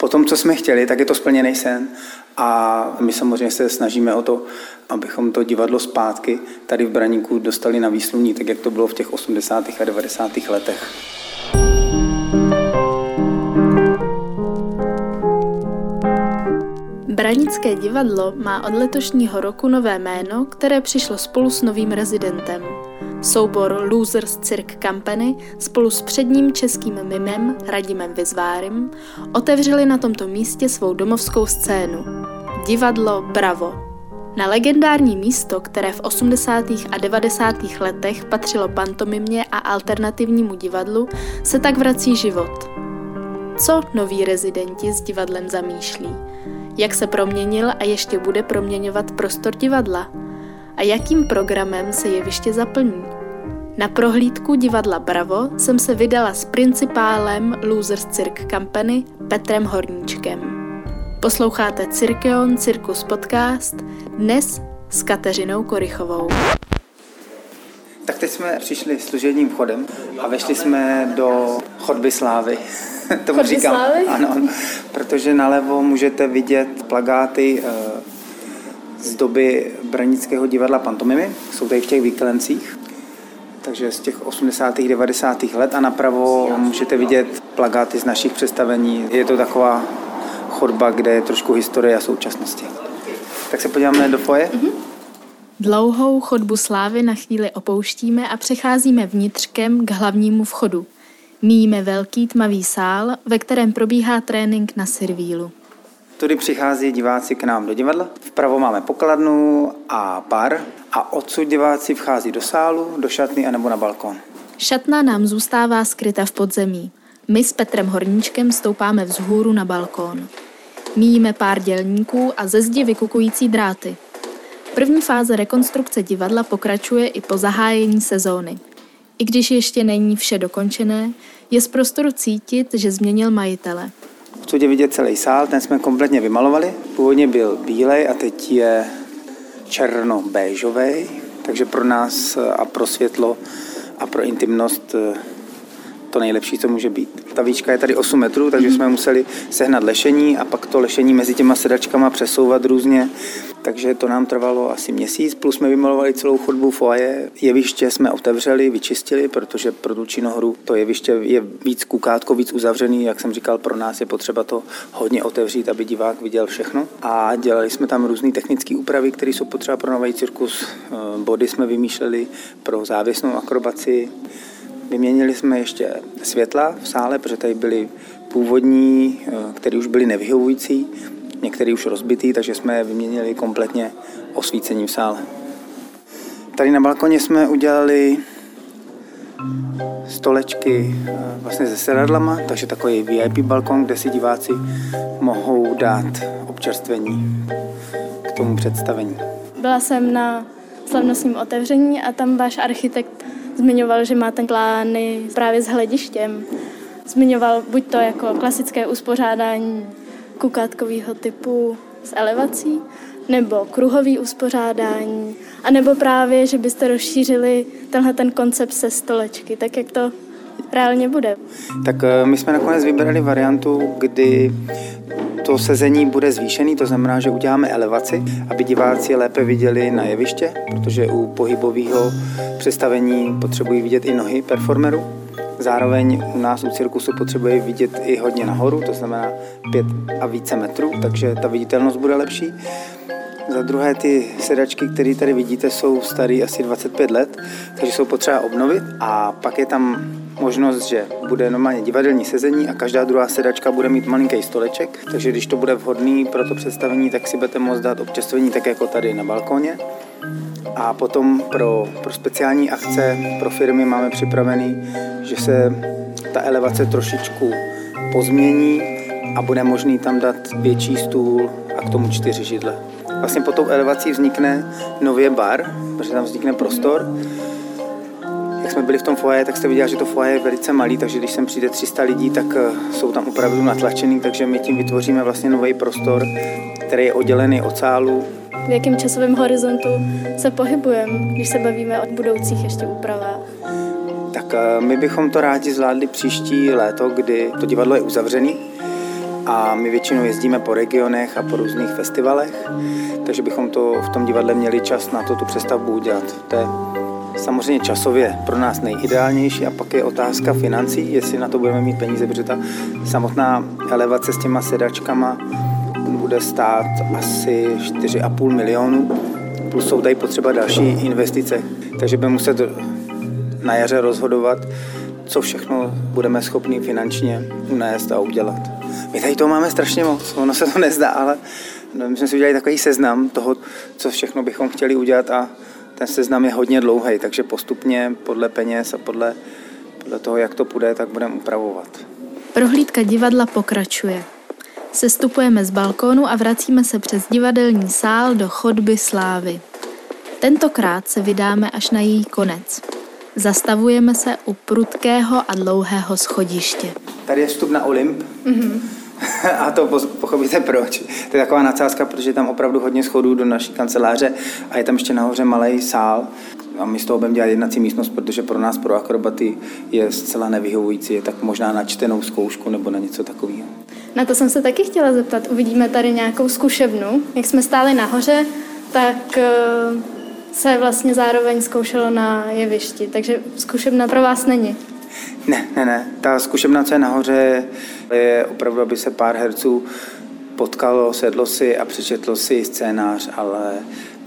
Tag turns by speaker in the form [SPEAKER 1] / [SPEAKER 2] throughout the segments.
[SPEAKER 1] po tom, co jsme chtěli, tak je to splněný sen a my samozřejmě se snažíme o to, abychom to divadlo zpátky tady v Braníku dostali na výsluní, tak jak to bylo v těch 80. a 90. letech.
[SPEAKER 2] Branické divadlo má od letošního roku nové jméno, které přišlo spolu s novým rezidentem. Soubor Losers Cirque Company spolu s předním českým mimem Radimem Vizvárem otevřeli na tomto místě svou domovskou scénu. Divadlo Bravo. Na legendární místo, které v 80. a 90. letech patřilo pantomimě a alternativnímu divadlu, se tak vrací život. Co noví rezidenti s divadlem zamýšlí? Jak se proměnil a ještě bude proměňovat prostor divadla? A jakým programem se jeviště zaplní? Na prohlídku divadla Bravo jsem se vydala s principálem Losers Cirque Company Petrem Horníčkem. Posloucháte Cirkeon Circus Podcast dnes s Kateřinou Korychovou.
[SPEAKER 1] Tak teď jsme přišli služebním chodem a vešli jsme do chodby slávy.
[SPEAKER 2] Tomu chodby říkám. slávy?
[SPEAKER 1] Ano, protože nalevo můžete vidět plagáty eh, z doby Branického divadla Pantomimy. Jsou tady v těch výklencích takže z těch 80. 90. let a napravo můžete vidět plagáty z našich představení. Je to taková chodba, kde je trošku historie a současnosti. Tak se podíváme do foje. Mm-hmm.
[SPEAKER 2] Dlouhou chodbu slávy na chvíli opouštíme a přecházíme vnitřkem k hlavnímu vchodu. Míjíme velký tmavý sál, ve kterém probíhá trénink na servílu.
[SPEAKER 1] Tudy přichází diváci k nám do divadla. Vpravo máme pokladnu a bar a odsud diváci vchází do sálu, do šatny anebo na balkon.
[SPEAKER 2] Šatna nám zůstává skryta v podzemí. My s Petrem Horníčkem stoupáme vzhůru na balkón. Míjíme pár dělníků a ze zdi vykukující dráty. První fáze rekonstrukce divadla pokračuje i po zahájení sezóny. I když ještě není vše dokončené, je z prostoru cítit, že změnil majitele.
[SPEAKER 1] Chci vidět celý sál, ten jsme kompletně vymalovali. Původně byl bílej a teď je černo-béžový, takže pro nás a pro světlo a pro intimnost eh, to nejlepší, co může být. Ta výška je tady 8 metrů, takže jsme museli sehnat lešení a pak to lešení mezi těma sedačkama přesouvat různě. Takže to nám trvalo asi měsíc, plus jsme vymalovali celou chodbu foaje. Jeviště jsme otevřeli, vyčistili, protože pro tu činohru to jeviště je víc kukátko, víc uzavřený. Jak jsem říkal, pro nás je potřeba to hodně otevřít, aby divák viděl všechno. A dělali jsme tam různé technické úpravy, které jsou potřeba pro nový cirkus. Eh, body jsme vymýšleli pro závěsnou akrobaci. Vyměnili jsme ještě světla v sále, protože tady byly původní, eh, které už byly nevyhovující, některé už rozbitý, takže jsme je vyměnili kompletně osvícením v sále. Tady na balkoně jsme udělali stolečky eh, vlastně se sedadlama, takže takový VIP balkon, kde si diváci mohou dát občerstvení k tomu představení.
[SPEAKER 3] Byla jsem na slavnostním otevření a tam váš architekt zmiňoval, že má ten plány právě s hledištěm. Zmiňoval buď to jako klasické uspořádání kukátkového typu s elevací, nebo kruhový uspořádání, a nebo právě, že byste rozšířili tenhle ten koncept se stolečky, tak jak to reálně bude.
[SPEAKER 1] Tak eh, my jsme nakonec vybrali variantu, kdy to sezení bude zvýšený, to znamená, že uděláme elevaci, aby diváci lépe viděli na jeviště, protože u pohybového představení potřebují vidět i nohy performerů. Zároveň u nás u cirkusu potřebuje vidět i hodně nahoru, to znamená 5 a více metrů, takže ta viditelnost bude lepší. Za druhé ty sedačky, které tady vidíte, jsou staré asi 25 let, takže jsou potřeba obnovit a pak je tam možnost, že bude normálně divadelní sezení a každá druhá sedačka bude mít malinký stoleček, takže když to bude vhodný pro to představení, tak si budete moct dát občerstvení tak jako tady na balkóně. A potom pro, pro speciální akce pro firmy máme připravený, že se ta elevace trošičku pozmění a bude možný tam dát větší stůl a k tomu čtyři židle. Vlastně po tou elevací vznikne nově bar, protože tam vznikne prostor. Jak jsme byli v tom foaje, tak jste viděli, že to foaje je velice malý, takže když sem přijde 300 lidí, tak eh, jsou tam opravdu natlačený, takže my tím vytvoříme vlastně nový prostor, který je oddělený od sálu
[SPEAKER 3] v jakém časovém horizontu se pohybujeme, když se bavíme o budoucích ještě úpravách?
[SPEAKER 1] Tak eh, my bychom to rádi zvládli příští léto, kdy to divadlo je uzavřený a my většinou jezdíme po regionech a po různých festivalech, takže bychom to v tom divadle měli čas na to tu přestavbu udělat. To je samozřejmě časově pro nás nejideálnější a pak je otázka financí, jestli na to budeme mít peníze, protože ta samotná elevace s těma sedačkama bude stát asi 4,5 milionu, plus jsou tady potřeba další investice, takže budeme muset na jaře rozhodovat, co všechno budeme schopni finančně unést a udělat. My tady toho máme strašně moc, ono se to nezdá, ale my jsme si udělali takový seznam toho, co všechno bychom chtěli udělat a ten seznam je hodně dlouhý, takže postupně podle peněz a podle, podle toho, jak to půjde, tak budeme upravovat.
[SPEAKER 2] Prohlídka divadla pokračuje. Sestupujeme z balkónu a vracíme se přes divadelní sál do chodby slávy. Tentokrát se vydáme až na její konec. Zastavujeme se u prudkého a dlouhého schodiště.
[SPEAKER 1] Tady je vstup na Olymp. Mm-hmm. A to pochopíte proč. To je taková nadsázka, protože je tam opravdu hodně schodů do naší kanceláře a je tam ještě nahoře malý sál. A my z toho budeme dělat jednací místnost, protože pro nás, pro akrobaty, je zcela nevyhovující. Je tak možná na čtenou zkoušku nebo na něco takového.
[SPEAKER 3] Na to jsem se taky chtěla zeptat. Uvidíme tady nějakou zkušebnu. Jak jsme stáli nahoře, tak eh, se vlastně zároveň zkoušelo na jevišti, takže zkušebna pro vás není.
[SPEAKER 1] Ne, ne, ne. Ta zkušebna, co je nahoře, je opravdu, aby se pár herců potkalo, sedlo si a přečetlo si scénář, ale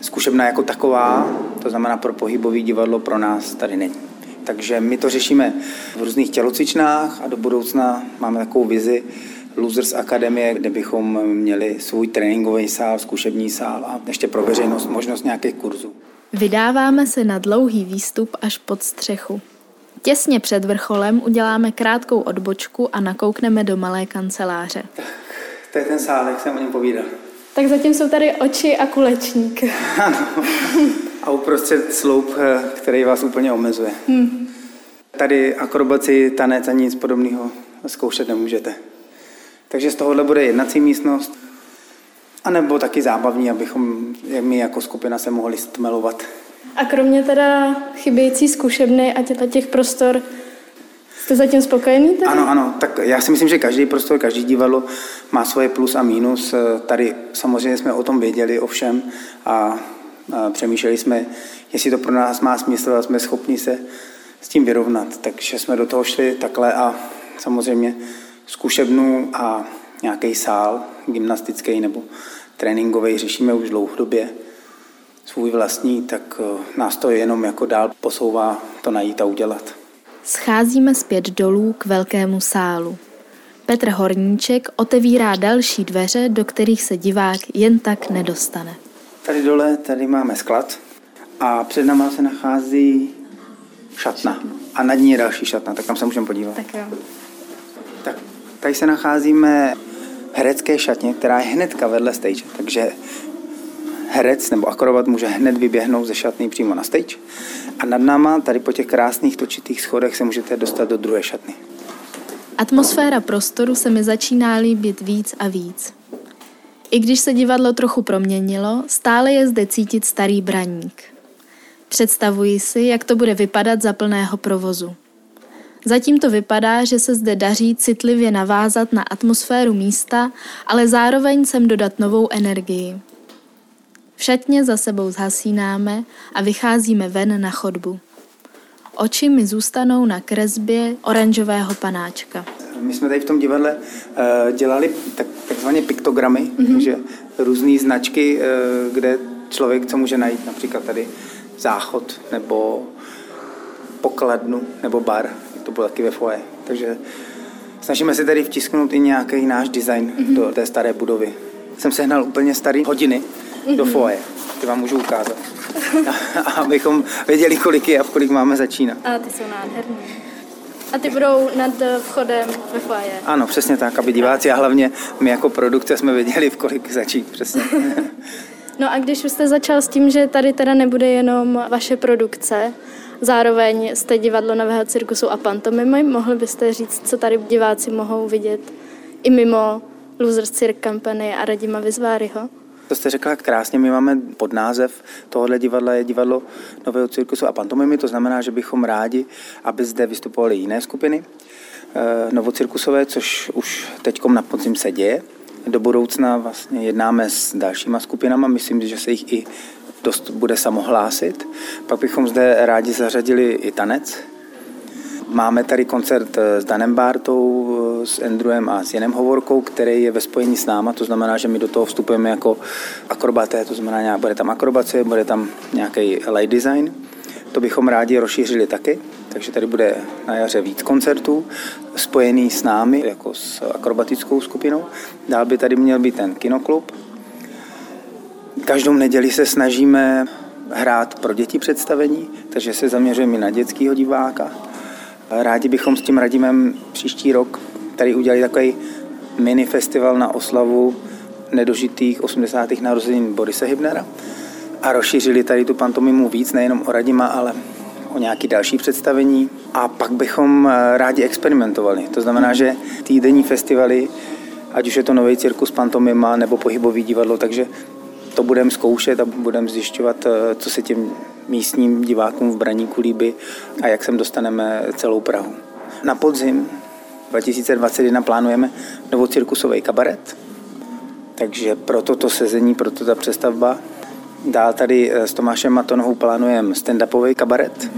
[SPEAKER 1] zkušebna jako taková, to znamená pro pohybový divadlo, pro nás tady není. Takže my to řešíme v různých tělocvičnách a do budoucna máme takovou vizi Losers Akademie, kde bychom měli svůj tréninkový sál, zkušební sál a ještě pro veřejnost možnost nějakých kurzů.
[SPEAKER 2] Vydáváme se na dlouhý výstup až pod střechu. Těsně před vrcholem uděláme krátkou odbočku a nakoukneme do malé kanceláře.
[SPEAKER 1] To je ten sál, jak jsem o něm povídal.
[SPEAKER 3] Tak zatím jsou tady oči a kulečník.
[SPEAKER 1] Ano. A uprostřed sloup, eh, který vás úplně omezuje. Hmm. Tady akrobaci, tanec a nic podobného zkoušet nemůžete. Takže z tohohle bude jednací místnost, a nebo taky zábavní, abychom my jako skupina se mohli stmelovat.
[SPEAKER 3] A kromě teda chybějící zkušebny a těch, prostor, jste zatím spokojený? Tady?
[SPEAKER 1] Ano, ano, tak já si myslím, že každý prostor, každý divadlo má svoje plus a mínus. Tady samozřejmě jsme o tom věděli ovšem a, a přemýšleli jsme, jestli to pro nás má smysl a jsme schopni se s tím vyrovnat. Takže jsme do toho šli takhle a samozřejmě zkušebnu a nějaký sál gymnastický nebo tréninkový řešíme už dlouhodobě svůj vlastní, tak eh, nás to jenom jako dál posouvá to najít a udělat.
[SPEAKER 2] Scházíme zpět dolů k velkému sálu. Petr Horníček otevírá další dveře, do kterých se divák jen tak nedostane.
[SPEAKER 1] Tady dole tady máme sklad a před náma se nachází šatna. A nad ní je další šatna, tak tam se můžeme podívat.
[SPEAKER 3] Tak jo.
[SPEAKER 1] Tak tady se nacházíme herecké šatně, která je hnedka vedle stage, takže herec nebo akrobat může hned vyběhnout ze šatny přímo na stage. A nad náma, tady po těch krásných točitých schodech, se můžete dostat do druhé šatny.
[SPEAKER 2] Atmosféra prostoru se mi začíná líbit víc a víc. I když se divadlo trochu proměnilo, stále je zde cítit starý braník. Představuji si, jak to bude vypadat za plného provozu. Zatím to vypadá, že se zde daří citlivě navázat na atmosféru místa, ale zároveň sem dodat novou energii. V šatně za sebou zhasínáme a vycházíme ven na chodbu. Oči mi zůstanou na kresbě oranžového panáčka.
[SPEAKER 1] My jsme tady v tom divadle uh, dělali tak, takzvané piktogramy, mm-hmm. takže různé značky, uh, kde člověk co může najít, například tady záchod nebo pokladnu nebo bar to bylo taky ve foje. Takže snažíme se tady vtisknout i nějaký náš design mm-hmm. do té staré budovy. Jsem sehnal úplně staré hodiny. Do foje. Ty vám můžu ukázat. a, abychom věděli, kolik je a v kolik máme začínat.
[SPEAKER 3] A ty jsou nádherné. A ty budou nad vchodem ve foje.
[SPEAKER 1] Ano, přesně tak, aby diváci a hlavně my jako produkce jsme věděli, v kolik začít, přesně.
[SPEAKER 3] no a když už jste začal s tím, že tady teda nebude jenom vaše produkce, Zároveň jste divadlo Nového cirkusu a pantomimy. Mohli byste říct, co tady diváci mohou vidět i mimo Losers Cirque Company a Radima Vizváryho?
[SPEAKER 1] To jste řekla krásně, my máme pod název tohohle divadla je divadlo Nového cirkusu a pantomimy, to znamená, že bychom rádi, aby zde vystupovaly jiné skupiny. novocirkusové, což už teď na podzim se děje. Do budoucna vlastně jednáme s dalšíma skupinama, myslím, že se jich i dost bude samohlásit. Pak bychom zde rádi zařadili i tanec. Máme tady koncert s Danem Bartou, s Andrewem a s Jenem Hovorkou, který je ve spojení s náma, to znamená, že my do toho vstupujeme jako akrobaté, to znamená, bude tam akrobace, bude tam nějaký light design. To bychom rádi rozšířili taky, takže tady bude na jaře víc koncertů spojený s námi, jako s akrobatickou skupinou. Dál by tady měl být ten kinoklub. Každou neděli se snažíme hrát pro děti představení, takže se zaměřujeme na dětského diváka. Rádi bychom s tím Radimem příští rok tady udělali takový mini festival na oslavu nedožitých 80. narozenin Borise Hybnera a rozšířili tady tu pantomimu víc, nejenom o Radima, ale o nějaké další představení. A pak bychom eh, rádi experimentovali. To znamená, že týdenní festivaly, ať už je to nový cirkus pantomima nebo pohybový divadlo, takže to budeme zkoušet a budeme zjišťovat, eh, co se těm místním divákům v Braníku líbí a jak sem dostaneme celou Prahu. Na podzim 2021 plánujeme novou cirkusový kabaret, takže pro toto sezení, pro ta přestavba. Dál tady eh, s Tomášem Matonohou plánujeme stand-upový kabaret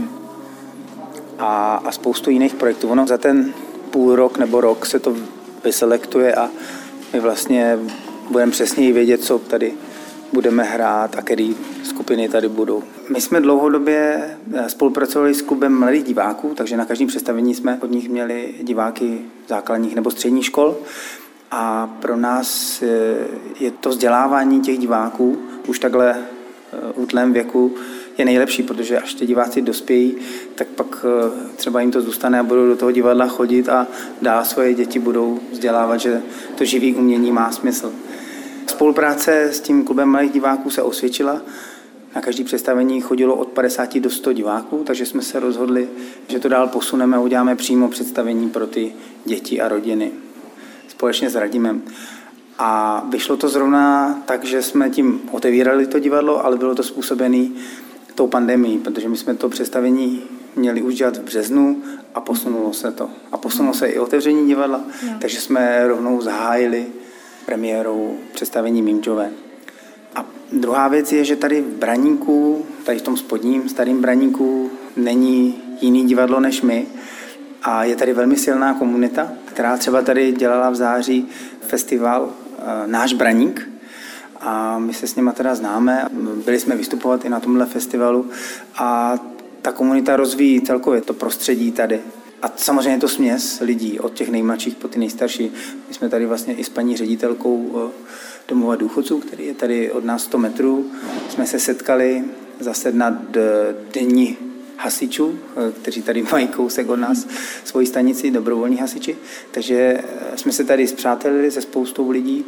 [SPEAKER 1] a, a spoustu jiných projektů. Ono za ten půl rok nebo rok se to vyselektuje a my vlastně budeme přesněji vědět, co tady budeme hrát a který skupiny tady budou. My jsme dlouhodobě eh, spolupracovali s klubem mladých diváků, takže na každém představení jsme od nich měli diváky základních nebo středních škol. A pro nás eh, je to vzdělávání těch diváků už takhle eh, útlém věku je nejlepší, protože až ti diváci dospějí, tak pak třeba jim to zůstane a budou do toho divadla chodit a dál svoje děti budou vzdělávat, že to živý umění má smysl. Spolupráce s tím klubem malých diváků se osvědčila. Na každé představení chodilo od 50 do 100 diváků, takže jsme se rozhodli, že to dál posuneme a uděláme přímo představení pro ty děti a rodiny společně s Radimem. A vyšlo to zrovna tak, že jsme tím otevírali to divadlo, ale bylo to způsobené tou pandemí, protože my jsme to představení měli už dělat v březnu a posunulo se to. A posunulo se i otevření divadla, takže jsme rovnou zahájili premiérou představení Mimčové. A druhá věc je, že tady v Braníku, tady v tom spodním starým Braníku, není jiný divadlo než my. A je tady velmi silná komunita, která třeba tady dělala v září festival e, Náš Braník. A my se s nimi teda známe, byli jsme vystupovat i na tomhle festivalu a ta komunita rozvíjí celkově to prostředí tady. A samozřejmě to směs lidí, od těch nejmladších po ty nejstarší. My jsme tady vlastně i s paní ředitelkou e, domova důchodců, který je tady od nás 100 metrů. Jsme se setkali zase na denní hasičů, eh, kteří tady mají kousek od nás svoji stanici, dobrovolní hasiči. Takže eh, jsme se tady zpřátelili se spoustou lidí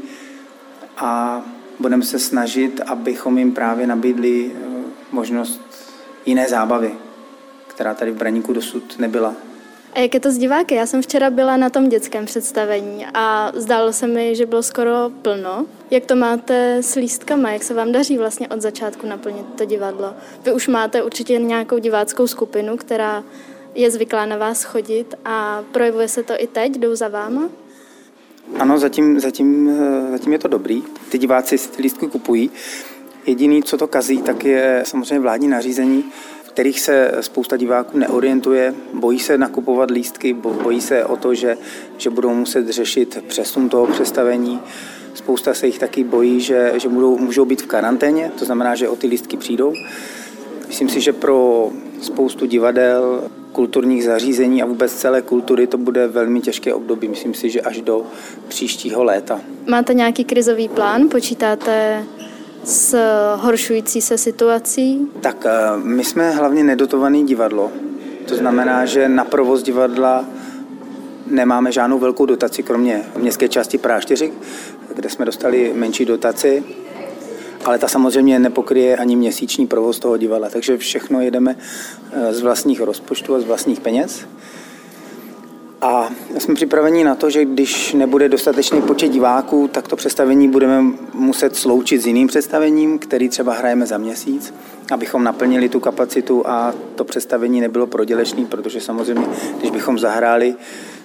[SPEAKER 1] a budeme se snažit, abychom jim právě nabídli eh, možnost jiné zábavy, která tady v Braníku dosud nebyla.
[SPEAKER 3] A jak je to s diváky? Já jsem včera byla na tom dětském představení a zdálo se mi, že bylo skoro plno. Jak to máte s lístkama? Jak se vám daří vlastně od začátku naplnit to divadlo? Vy už máte určitě nějakou diváckou skupinu, která je zvyklá na vás chodit a projevuje se to i teď? Jdou za váma?
[SPEAKER 1] Ano, zatím, zatím, zatím je to dobrý. Ty diváci lístky kupují. Jediný, co to kazí, tak je samozřejmě vládní nařízení, kterých se spousta diváků neorientuje, bojí se nakupovat lístky, bojí se o to, že, že budou muset řešit přesun toho představení. Spousta se jich taky bojí, že, že budou, můžou být v karanténě, to znamená, že o ty lístky přijdou. Myslím si, že pro spoustu divadel, kulturních zařízení a vůbec celé kultury to bude velmi těžké období. Myslím si, že až do příštího léta.
[SPEAKER 3] Máte nějaký krizový plán? Počítáte s horšující se situací?
[SPEAKER 1] Tak eh, my jsme hlavně nedotovaný divadlo. To znamená, že na provoz divadla nemáme žádnou velkou dotaci, kromě městské části Praha 4, kde jsme dostali menší dotaci, ale ta samozřejmě nepokryje ani měsíční provoz toho divadla, takže všechno jedeme eh, z vlastních rozpočtů a z vlastních peněz. A jsme připraveni na to, že když nebude dostatečný počet diváků, tak to představení budeme muset sloučit s jiným představením, který třeba hrajeme za měsíc, abychom naplnili tu kapacitu a to představení nebylo prodělečný, protože samozřejmě, když bychom zahráli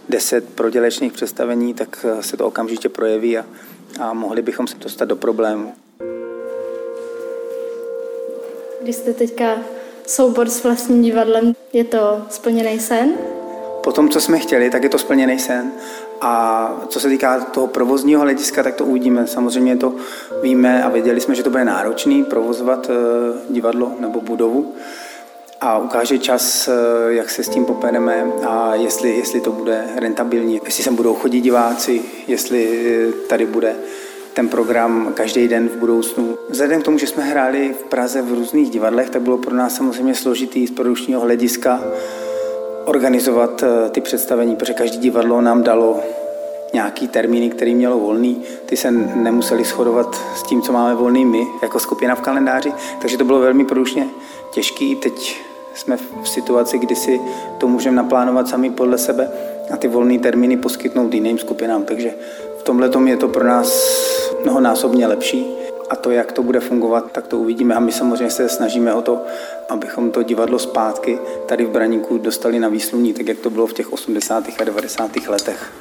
[SPEAKER 1] deset prodělečných představení, tak se to okamžitě projeví a, a mohli bychom se dostat do problému.
[SPEAKER 3] Když jste teďka soubor s vlastním divadlem, je to splněný sen?
[SPEAKER 1] Po tom, co jsme chtěli, tak je to splněný sen. A co se týká toho provozního hlediska, tak to uvidíme. Samozřejmě to víme a věděli jsme, že to bude náročný provozovat eh, divadlo nebo budovu. A ukáže čas, eh, jak se s tím popereme a jestli, jestli to bude rentabilní, jestli sem budou chodit diváci, jestli eh, tady bude ten program každý den v budoucnu. Vzhledem k tomu, že jsme hráli v Praze v různých divadlech, tak bylo pro nás samozřejmě složitý z produkčního hlediska organizovat eh, ty představení, protože každý divadlo nám dalo nějaký termíny, který mělo volný, ty se nemuseli shodovat s tím, co máme volný my, jako skupina v kalendáři, takže to bylo velmi produkčně těžký. Teď jsme v situaci, kdy si to můžeme naplánovat sami podle sebe a ty volné termíny poskytnout jiným skupinám, takže v tomhle je to pro nás mnohonásobně lepší. A to, jak to bude fungovat, tak to uvidíme. A my samozřejmě se snažíme o to, abychom to divadlo zpátky tady v Braníku dostali na výsluní, tak jak to bylo v těch 80. a 90. letech.